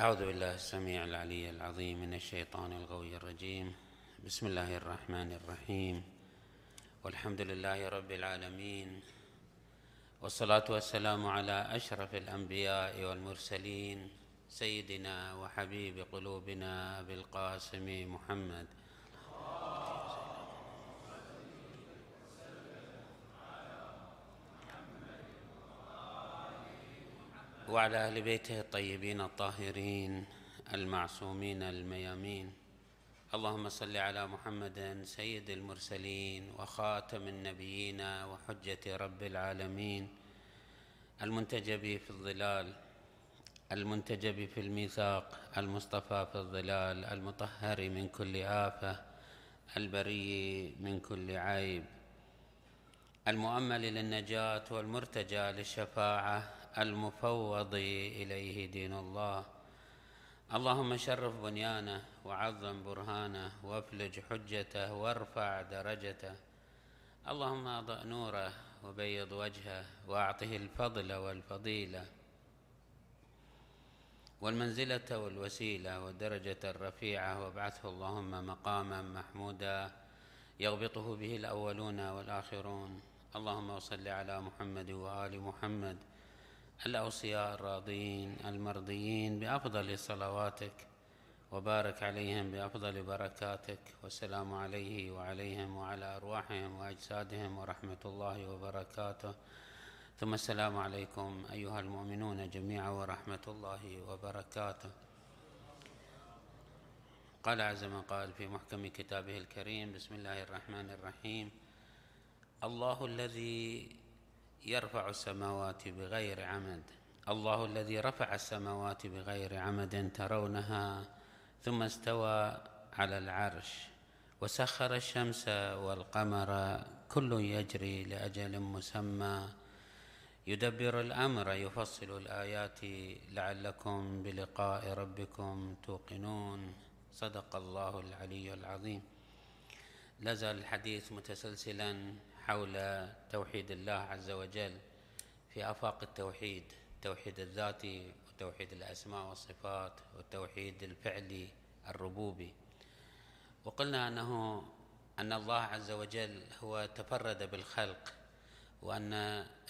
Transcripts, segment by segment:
أعوذ بالله السميع العلي العظيم من الشيطان الغوي الرجيم. بسم الله الرحمن الرحيم. والحمد لله رب العالمين. والصلاة والسلام على أشرف الأنبياء والمرسلين سيدنا وحبيب قلوبنا أبي القاسم محمد وعلى أهل بيته الطيبين الطاهرين المعصومين الميامين. اللهم صل على محمد سيد المرسلين وخاتم النبيين وحجة رب العالمين. المنتجب في الظلال المنتجب في الميثاق المصطفى في الظلال المطهر من كل آفة البري من كل عيب المؤمل للنجاة والمرتجى للشفاعة. المفوض إليه دين الله. اللهم شرف بنيانه وعظم برهانه وافلج حجته وارفع درجته. اللهم اضأ نوره وبيض وجهه وأعطه الفضل والفضيلة والمنزلة والوسيلة والدرجة الرفيعة. وابعثه اللهم مقاما محمودا يغبطه به الأولون والآخرون. اللهم صل على محمد وآل محمد الأوصياء الراضين المرضيين بأفضل صلواتك وبارك عليهم بأفضل بركاتك والسلام عليه وعليهم وعلى أرواحهم وأجسادهم ورحمة الله وبركاته. ثم السلام عليكم أيها المؤمنون جميعا ورحمة الله وبركاته. قال عز من قال في محكم كتابه الكريم بسم الله الرحمن الرحيم. الله الذي يرفع السماوات بغير عمد. الله الذي رفع السماوات بغير عمد ترونها ثم استوى على العرش وسخر الشمس والقمر كل يجري لأجل مسمى. يدبر الأمر يفصل الآيات لعلكم بلقاء ربكم توقنون. صدق الله العلي العظيم. لازال الحديث متسلسلا. حول توحيد الله عز وجل في آفاق التوحيد التوحيد الذاتي وتوحيد الأسماء والصفات والتوحيد الفعلي الربوبي. وقلنا أنه أن الله عز وجل هو تفرد بالخلق وأن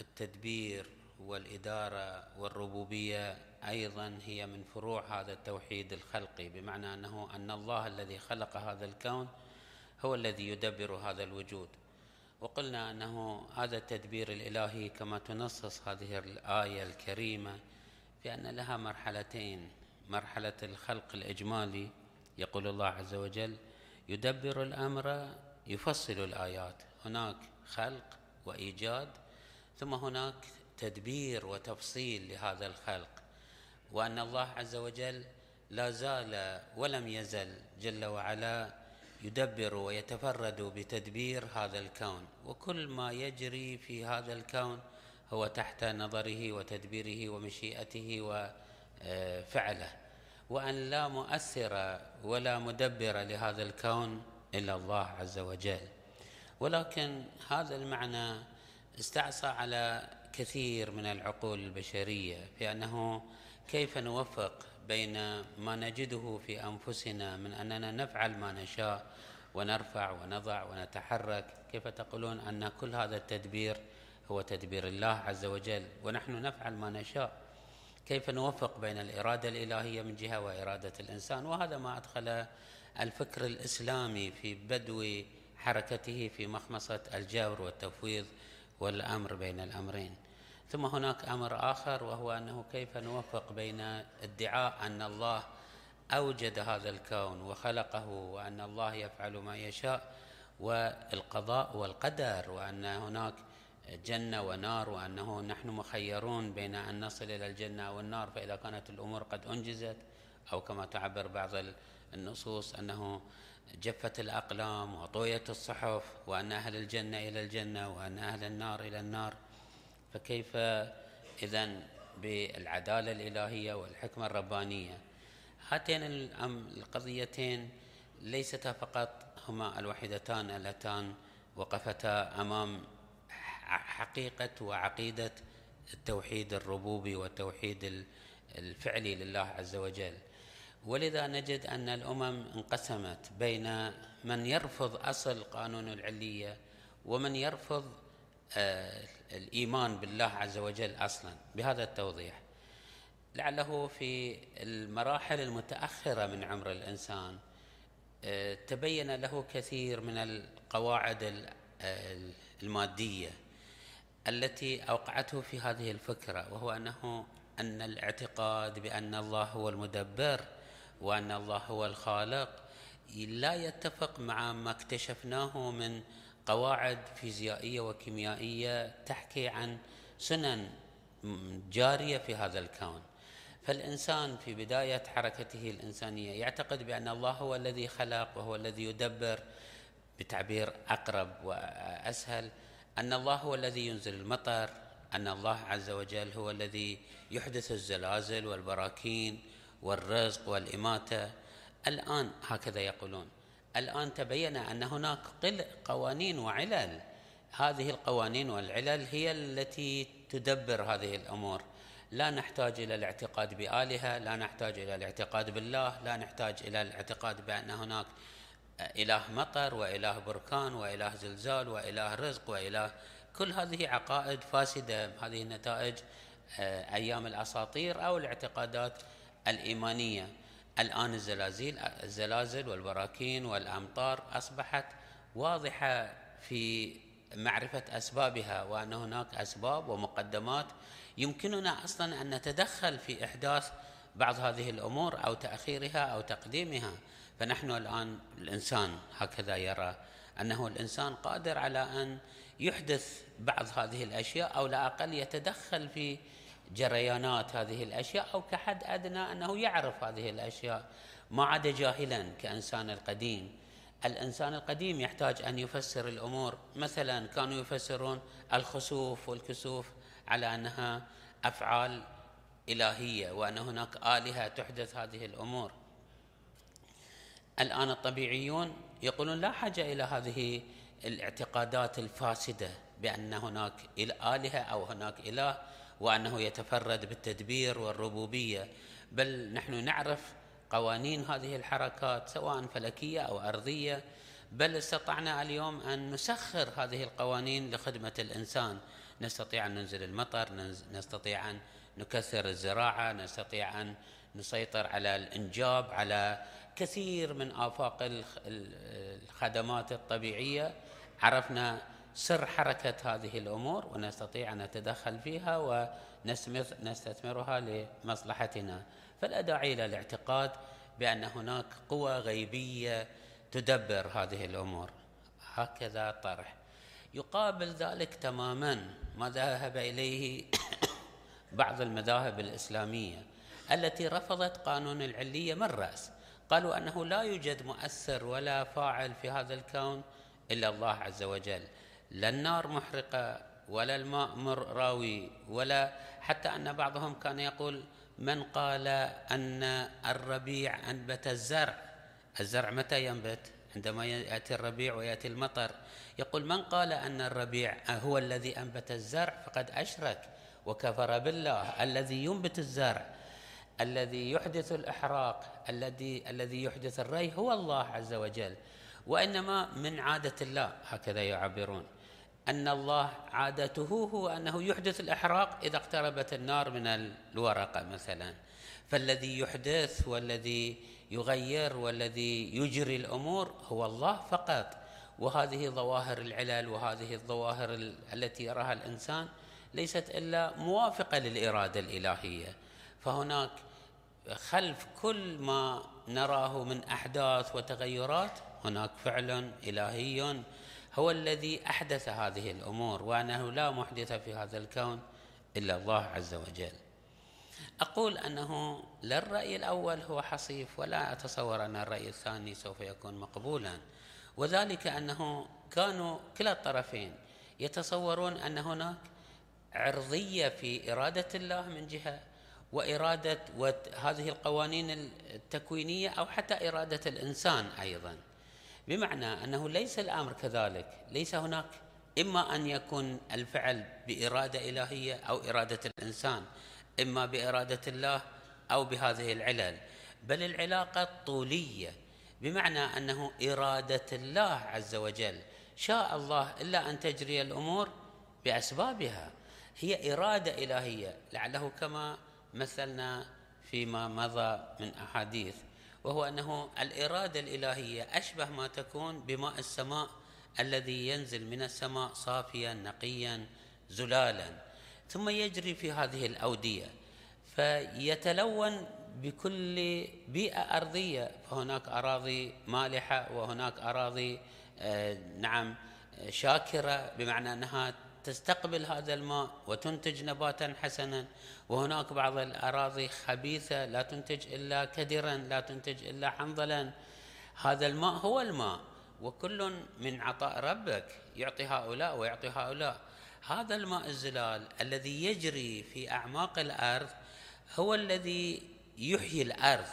التدبير والإدارة والربوبية أيضا هي من فروع هذا التوحيد الخلقي بمعنى أنه أن الله الذي خلق هذا الكون هو الذي يدبر هذا الوجود. وقلنا أنه هذا التدبير الإلهي كما تنصص هذه الآية الكريمة بان لها مرحلتين. مرحلة الخلق الإجمالي يقول الله عز وجل يدبر الأمر يفصل الآيات. هناك خلق وإيجاد ثم هناك تدبير وتفصيل لهذا الخلق. وأن الله عز وجل لا زال ولم يزل جل وعلا يدبر ويتفرد بتدبير هذا الكون وكل ما يجري في هذا الكون هو تحت نظره وتدبيره ومشيئته وفعله. وأن لا مؤثر ولا مدبر لهذا الكون إلا الله عز وجل. ولكن هذا المعنى استعصى على كثير من العقول البشرية في انه كيف نوفق بين ما نجده في أنفسنا من أننا نفعل ما نشاء ونرفع ونضع ونتحرك. كيف تقولون أن كل هذا التدبير هو تدبير الله عز وجل ونحن نفعل ما نشاء؟ كيف نوفق بين الإرادة الإلهية من جهة وإرادة الإنسان؟ وهذا ما أدخل الفكر الإسلامي في بدو حركته في مخمصة الجبر والتفويض والأمر بين الأمرين. ثم هناك أمر آخر وهو أنه كيف نوفق بين ادعاء أن الله أوجد هذا الكون وخلقه وأن الله يفعل ما يشاء والقضاء والقدر وأن هناك جنة ونار وأنه نحن مخيرون بين أن نصل إلى الجنة أو النار فإذا كانت الأمور قد أنجزت أو كما تعبر بعض النصوص أنه جفت الأقلام وطويت الصحف وأن أهل الجنة إلى الجنة وأن أهل النار إلى النار فكيف اذا بالعدالة الإلهية والحكمة الربانية؟ هاتين القضيتين ليستا فقط هما الوحيدتان اللتان وقفتا أمام حقيقة وعقيدة التوحيد الربوبي والتوحيد الفعلي لله عز وجل. ولذا نجد أن الأمم انقسمت بين من يرفض أصل قانون العلية ومن يرفض الإيمان بالله عز وجل أصلا بهذا التوضيح. لعله في المراحل المتأخرة من عمر الإنسان آه، تبين له كثير من القواعد المادية التي أوقعته في هذه الفكرة وهو أنه أن الاعتقاد بأن الله هو المدبر وأن الله هو الخالق لا يتفق مع ما اكتشفناه من قواعد فيزيائية وكيميائية تحكي عن سنن جارية في هذا الكون. فالإنسان في بداية حركته الإنسانية يعتقد بأن الله هو الذي خلق وهو الذي يدبر بتعبير أقرب وأسهل أن الله هو الذي ينزل المطر أن الله عز وجل هو الذي يحدث الزلازل والبراكين والرزق والإماتة. الآن هكذا يقولون. الآن تبين أن هناك قوانين وعلل. هذه القوانين والعلل هي التي تدبر هذه الأمور. لا نحتاج إلى الاعتقاد بآلهة لا نحتاج إلى الاعتقاد بالله لا نحتاج إلى الاعتقاد بأن هناك إله مطر وإله بركان وإله زلزال وإله رزق وإله كل هذه عقائد فاسدة. هذه نتائج آه، أيام الأساطير أو الاعتقادات الإيمانية. الآن الزلازل الزلازل والبراكين والأمطار أصبحت واضحة في معرفة أسبابها وأن هناك أسباب ومقدمات يمكننا أصلا أن نتدخل في إحداث بعض هذه الأمور أو تأخيرها أو تقديمها. فنحن الآن الإنسان هكذا يرى أنه الإنسان قادر على أن يحدث بعض هذه الأشياء أو لا أقل يتدخل في جريانات هذه الأشياء أو كحد أدنى أنه يعرف هذه الأشياء. ما عاد جاهلا كإنسان القديم. الإنسان القديم يحتاج أن يفسر الأمور. مثلا كانوا يفسرون الخسوف والكسوف على أنها أفعال إلهية وأن هناك آلهة تحدث هذه الأمور. الآن الطبيعيون يقولون لا حاجة إلى هذه الاعتقادات الفاسدة. بأن هناك آلهة أو هناك إله وأنه يتفرد بالتدبير والربوبية. بل نحن نعرف قوانين هذه الحركات سواء فلكية أو أرضية. بل استطعنا اليوم أن نسخر هذه القوانين لخدمة الإنسان. نستطيع أن ننزل المطر نستطيع أن نكثر الزراعة نستطيع أن نسيطر على الإنجاب على كثير من آفاق الخدمات الطبيعية. عرفنا سر حركة هذه الأمور ونستطيع أن نتدخل فيها ونستثمرها لمصلحتنا. فلا داعي إلى الاعتقاد بأن هناك قوى غيبية تدبر هذه الأمور. هكذا طرح. يقابل ذلك تماما ما ذهب إليه بعض المذاهب الإسلامية التي رفضت قانون العلية من رأس. قالوا أنه لا يوجد مؤثر ولا فاعل في هذا الكون إلا الله عز وجل. لا النار محرقة ولا الماء راوي ولا حتى أن بعضهم كان يقول من قال أن الربيع أنبت الزرع الزرع متى ينبت؟ عندما يأتي الربيع ويأتي المطر. يقول من قال أن الربيع هو الذي أنبت الزرع فقد أشرك وكفر بالله الذي ينبت الزرع الذي يحدث الإحراق الذي الذي يحدث الري هو الله عز وجل. وإنما من عادة الله هكذا يعبرون. أن الله عادته هو أنه يحدث الإحراق إذا اقتربت النار من الورقة مثلا. فالذي يحدث والذي يغير والذي يجري الأمور هو الله فقط. وهذه ظواهر العلل وهذه الظواهر التي يراها الإنسان ليست إلا موافقة للإرادة الإلهية. فهناك خلف كل ما نراه من أحداث وتغيرات هناك فعل إلهي هو الذي أحدث هذه الأمور وأنه لا محدث في هذا الكون إلا الله عز وجل. أقول أنه لا الرأي الأول هو حصيف ولا أتصور أن الرأي الثاني سوف يكون مقبولا. وذلك أنه كانوا كلا الطرفين يتصورون أن هناك عرضية في إرادة الله من جهة وإرادة هذه القوانين التكوينية أو حتى إرادة الإنسان أيضا. بمعنى أنه ليس الأمر كذلك ليس هناك إما أن يكون الفعل بإرادة إلهية أو إرادة الإنسان إما بإرادة الله أو بهذه العلل بل العلاقة الطوليه بمعنى أنه إرادة الله عز وجل. شاء الله إلا أن تجري الأمور بأسبابها. هي إرادة إلهية لعله كما مثلنا فيما مضى من أحاديث. وهو أنه الإرادة الإلهية أشبه ما تكون بماء السماء الذي ينزل من السماء صافيا نقيا زلالا. ثم يجري في هذه الأودية فيتلون بكل بيئة أرضية. فهناك أراضي مالحة وهناك أراضي آه، نعم شاكرة بمعنى أنها تستقبل هذا الماء وتنتج نباتا حسنا. وهناك بعض الأراضي خبيثة لا تنتج إلا كدرا لا تنتج إلا حنظلا. هذا الماء هو الماء وكل من عطاء ربك يعطي هؤلاء ويعطي هؤلاء. هذا الماء الزلال الذي يجري في أعماق الأرض هو الذي يحيي الأرض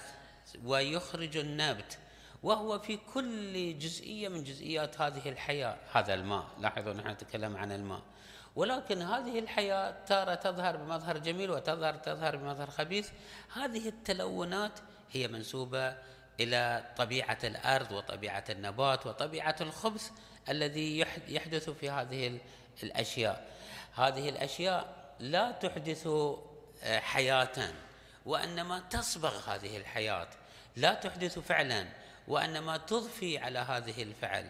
ويخرج النبت. وهو في كل جزئية من جزئيات هذه الحياة هذا الماء. لاحظوا نحن نتكلم عن الماء. ولكن هذه الحياة تارة تظهر بمظهر جميل وتظهر تظهر بمظهر خبيث. هذه التلونات هي منسوبة إلى طبيعة الأرض وطبيعة النبات وطبيعة الخبث الذي يحدث في هذه الأشياء. هذه الأشياء لا تحدث آه، حياة وإنما تصبغ هذه الحياة. لا تحدث فعلا. وإنما تضفي على هذه الفعل.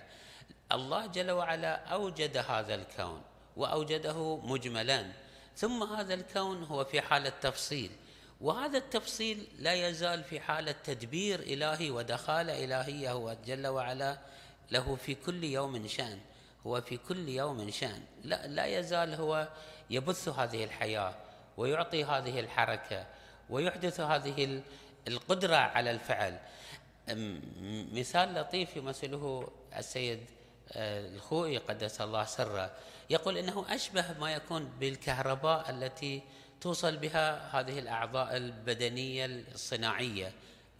الله جل وعلا أوجد هذا الكون وأوجده مجملا. ثم هذا الكون هو في حاله تفصيل وهذا التفصيل لا يزال في حاله تدبير إلهي ودخاله الهيه هو جل وعلا له في كل يوم شأن. هو في كل يوم شأن. لا لا يزال هو يبث هذه الحياة ويعطي هذه الحركة ويحدث هذه القدرة على الفعل. مثال لطيف يمثله السيد آه، الخوئي قدس الله سره. يقول إنه أشبه ما يكون بالكهرباء التي توصل بها هذه الأعضاء البدنية الصناعية.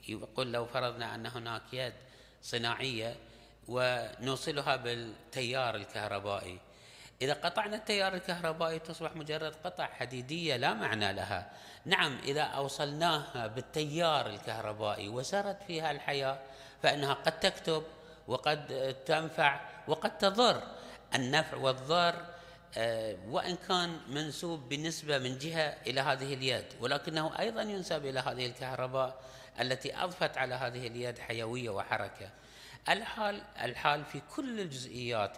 يقول لو فرضنا أن هناك يد صناعية ونوصلها بالتيار الكهربائي. إذا قطعنا التيار الكهربائي تصبح مجرد قطع حديدية لا معنى لها. نعم إذا أوصلناها بالتيار الكهربائي وسرت فيها الحياة فإنها قد تكتب وقد تنفع وقد تضر. النفع والضر آه، وإن كان منسوب بنسبة من جهة إلى هذه اليد ولكنه أيضا ينسب إلى هذه الكهرباء التي أضفت على هذه اليد حيوية وحركة. الحال الحال في كل الجزئيات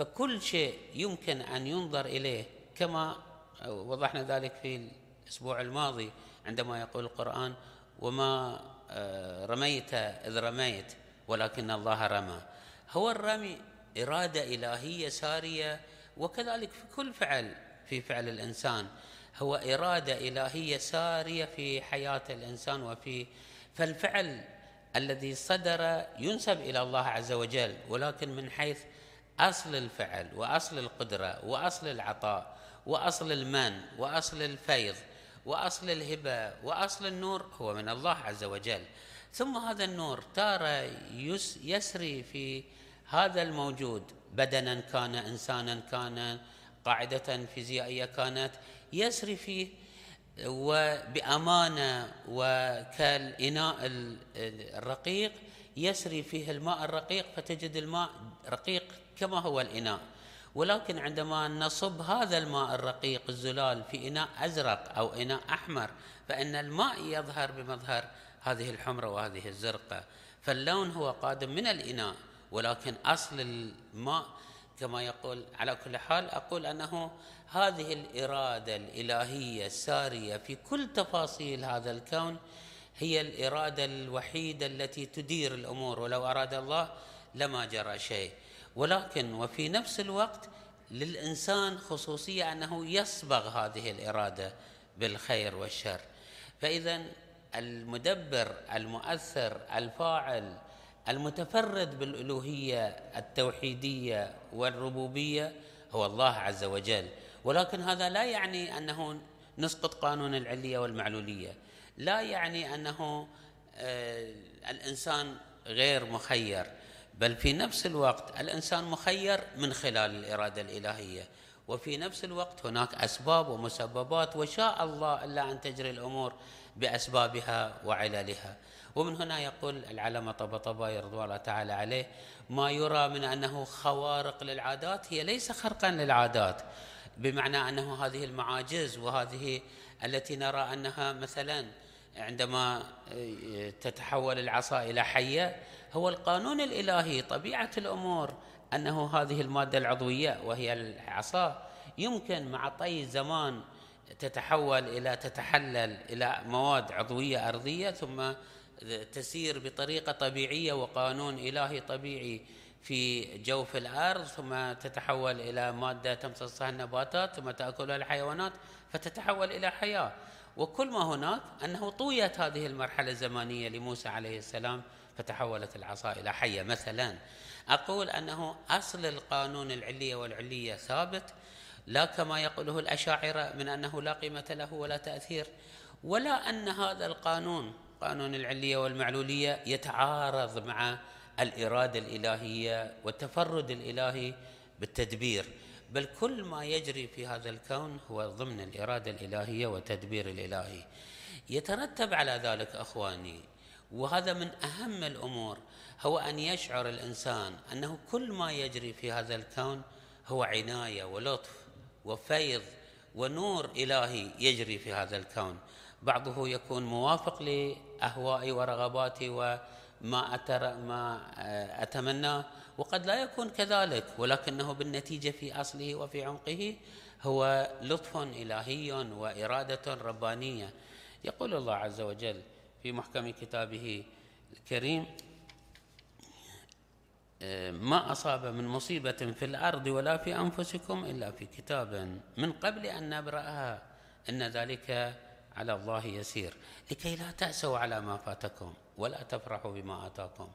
فكل شيء يمكن أن ينظر إليه كما وضحنا ذلك في الأسبوع الماضي عندما يقول القرآن وما آه، رميت إذ رميت ولكن الله رمى. هو الرمي إرادة إلهية سارية وكذلك في كل فعل في فعل الإنسان. هو إرادة إلهية سارية في حياة الإنسان وفي فالفعل الذي صدر ينسب إلى الله عز وجل ولكن من حيث أصل الفعل وأصل القدرة وأصل العطاء وأصل المن وأصل الفيض وأصل الهبة وأصل النور هو من الله عز وجل. ثم هذا النور تارة يسري في هذا الموجود. بدنا كان انسانا كان قاعدة فيزيائية كانت. يسري فيه وبأمانة وكالإناء الرقيق. يسري فيه الماء الرقيق فتجد الماء رقيق كما هو الإناء. ولكن عندما نصب هذا الماء الرقيق الزلال في إناء أزرق أو إناء أحمر فإن الماء يظهر بمظهر هذه الحمرة وهذه الزرقاء فاللون هو قادم من الإناء ولكن أصل الماء كما يقول على كل حال أقول أنه هذه الإرادة الإلهية السارية في كل تفاصيل هذا الكون هي الإرادة الوحيدة التي تدير الأمور. ولو أراد الله لما جرى شيء. ولكن وفي نفس الوقت للإنسان خصوصية أنه يصبغ هذه الإرادة بالخير والشر. فإذا المدبر المؤثر الفاعل المتفرد بالألوهية التوحيدية والربوبية هو الله عز وجل. ولكن هذا لا يعني أنه نسقط قانون العلية والمعلولية. لا يعني أنه آه، الإنسان غير مخير. بل في نفس الوقت الإنسان مخير من خلال الإرادة الإلهية. وفي نفس الوقت هناك أسباب ومسببات وشاء الله ألا أن تجري الأمور بأسبابها وعللها. ومن هنا يقول العلامة طبطبائي رضوان الله تعالى عليه ما يرى من أنه خوارق للعادات هي ليس خرقا للعادات. بمعنى أنه هذه المعاجز وهذه التي نرى أنها مثلا عندما تتحول العصا إلى حية هو القانون الإلهي طبيعة الأمور أنه هذه المادة العضوية وهي العصا يمكن مع طي الزمان تتحول إلى تتحلل إلى مواد عضوية أرضية ثم تسير بطريقة طبيعية وقانون إلهي طبيعي في جوف الأرض ثم تتحول إلى مادة تمتصها النباتات ثم تأكلها الحيوانات فتتحول إلى حياة. وكل ما هناك أنه طويت هذه المرحلة الزمنية لموسى عليه السلام فتحولت العصا إلى حية. مثلا أقول أنه أصل القانون العلية والعلية ثابت لا كما يقوله الأشاعرة من أنه لا قيمة له ولا تأثير ولا أن هذا القانون قانون العلية والمعلولية يتعارض مع الإرادة الإلهية والتفرد الإلهي بالتدبير. بل كل ما يجري في هذا الكون هو ضمن الإرادة الإلهية والتدبير الإلهي. يترتب على ذلك أخواني وهذا من أهم الأمور هو أن يشعر الإنسان أنه كل ما يجري في هذا الكون هو عناية ولطف وفيض ونور إلهي يجري في هذا الكون. بعضه يكون موافق لأهوائي ورغباتي وما أتر ما أتمناه وقد لا يكون كذلك ولكنه بالنتيجة في أصله وفي عمقه هو لطف إلهي وإرادة ربانية. يقول الله عز وجل في محكم كتابه الكريم. ما أصاب من مصيبة في الأرض ولا في أنفسكم إلا في كتاب من قبل أن نبرأها إن ذلك على الله يسير. لكي لا تأسوا على ما فاتكم ولا تفرحوا بما آتاكم.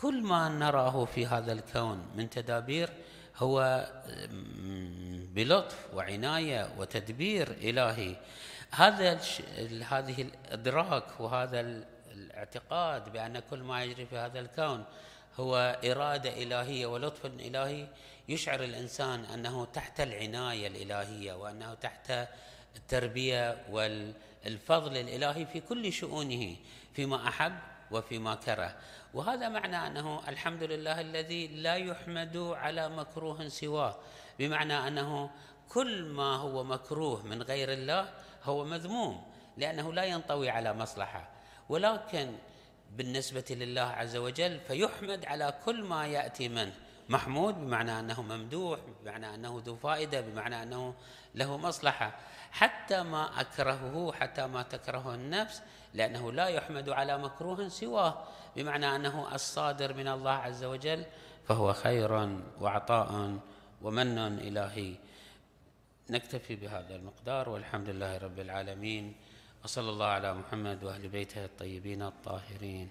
كل ما نراه في هذا الكون من تدابير هو بلطف وعناية وتدبير إلهي. هذا هذه الإدراك وهذا الاعتقاد بأن كل ما يجري في هذا الكون هو إرادة إلهية ولطف إلهي يشعر الإنسان أنه تحت العناية الإلهية وأنه تحت التربية والفضل الإلهي في كل شؤونه فيما أحب وفيما كره. وهذا معنى أنه الحمد لله الذي لا يحمد على مكروه سواه بمعنى أنه كل ما هو مكروه من غير الله هو مذموم لأنه لا ينطوي على مصلحة. ولكن بالنسبة لله عز وجل فيحمد على كل ما يأتي منه. محمود بمعنى أنه ممدوح بمعنى أنه ذو فائدة بمعنى أنه له مصلحة. حتى ما أكرهه حتى ما تكرهه النفس لأنه لا يحمد على مكروه سواه. بمعنى أنه الصادر من الله عز وجل فهو خير وعطاء ومن إلهي. نكتفي بهذا المقدار والحمد لله رب العالمين وصلى الله على محمد وأهل بيته الطيبين الطاهرين.